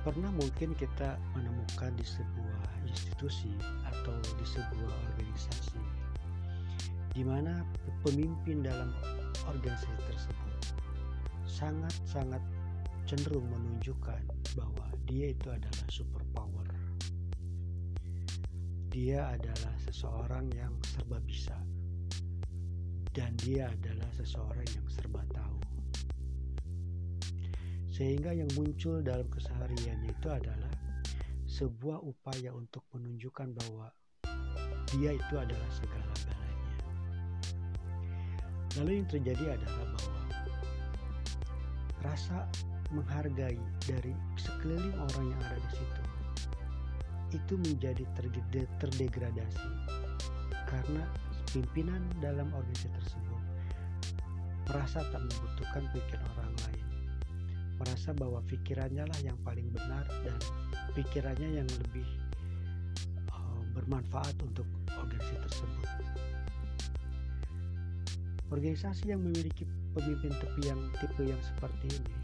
Pernah mungkin kita menemukan di sebuah institusi atau di sebuah organisasi di mana pemimpin dalam organisasi tersebut sangat-sangat cenderung menunjukkan bahwa dia itu adalah superpower. Dia adalah seseorang yang serba bisa dan dia adalah seseorang yang serba tahu. Sehingga yang muncul dalam kesehariannya itu adalah sebuah upaya untuk menunjukkan bahwa dia itu adalah segala-galanya. Lalu yang terjadi adalah bahwa rasa menghargai dari sekeliling orang yang ada di situ itu menjadi terdegradasi karena pimpinan dalam organisasi tersebut merasa tak membutuhkan pikiran orang lain merasa bahwa pikirannya lah yang paling benar dan pikirannya yang lebih uh, bermanfaat untuk organisasi tersebut. Organisasi yang memiliki pemimpin tepi yang tipe yang seperti ini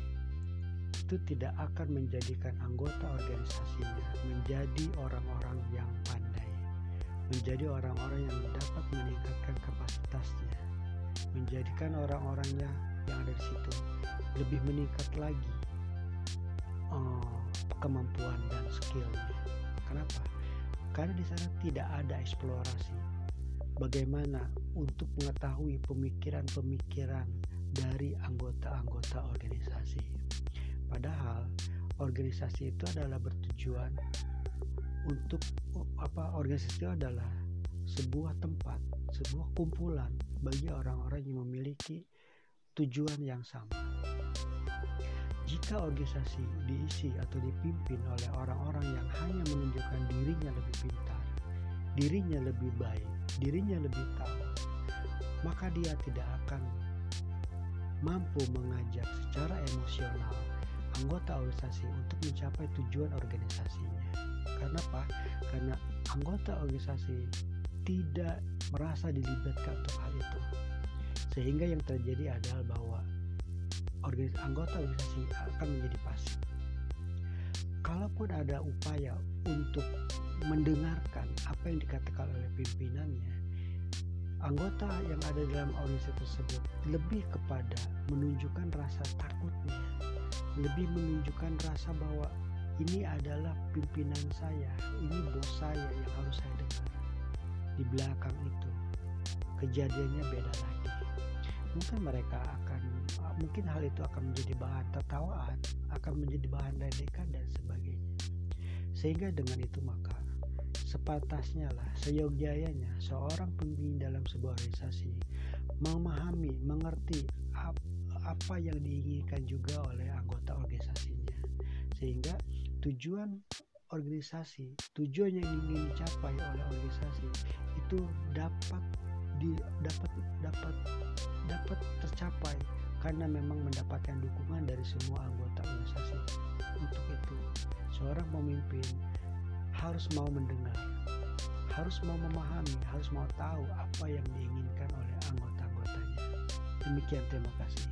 itu tidak akan menjadikan anggota organisasinya menjadi orang-orang yang pandai, menjadi orang-orang yang dapat meningkatkan kapasitasnya, menjadikan orang-orangnya yang ada di situ lebih meningkat lagi uh, kemampuan dan skillnya. Kenapa? Karena di sana tidak ada eksplorasi. Bagaimana untuk mengetahui pemikiran-pemikiran dari anggota-anggota organisasi. Padahal organisasi itu adalah bertujuan untuk apa organisasi itu adalah sebuah tempat, sebuah kumpulan bagi orang-orang yang memiliki tujuan yang sama. Jika organisasi diisi atau dipimpin oleh orang-orang yang hanya menunjukkan dirinya lebih pintar, dirinya lebih baik, dirinya lebih tahu, maka dia tidak akan mampu mengajak secara emosional anggota organisasi untuk mencapai tujuan organisasinya. Karena apa? Karena anggota organisasi tidak merasa dilibatkan untuk hal itu. Sehingga yang terjadi adalah bahwa organisasi, anggota organisasi akan menjadi pasif. Kalaupun ada upaya untuk mendengarkan apa yang dikatakan oleh pimpinannya, anggota yang ada dalam organisasi tersebut lebih kepada menunjukkan rasa takutnya, lebih menunjukkan rasa bahwa ini adalah pimpinan saya, ini bos saya yang harus saya dengar. Di belakang itu, kejadiannya beda lagi. Mungkin mereka akan mungkin hal itu akan menjadi bahan tertawaan, akan menjadi bahan ledekan dan sebagainya. Sehingga dengan itu maka sepatasnya lah, seyogyayanya seorang pemimpin dalam sebuah organisasi memahami, mengerti apa yang diinginkan juga oleh anggota organisasinya. Sehingga tujuan organisasi, tujuan yang ingin dicapai oleh organisasi itu dapat di, dapat dapat karena memang mendapatkan dukungan dari semua anggota organisasi. Untuk itu, seorang pemimpin harus mau mendengar, harus mau memahami, harus mau tahu apa yang diinginkan oleh anggota-anggotanya. Demikian terima kasih.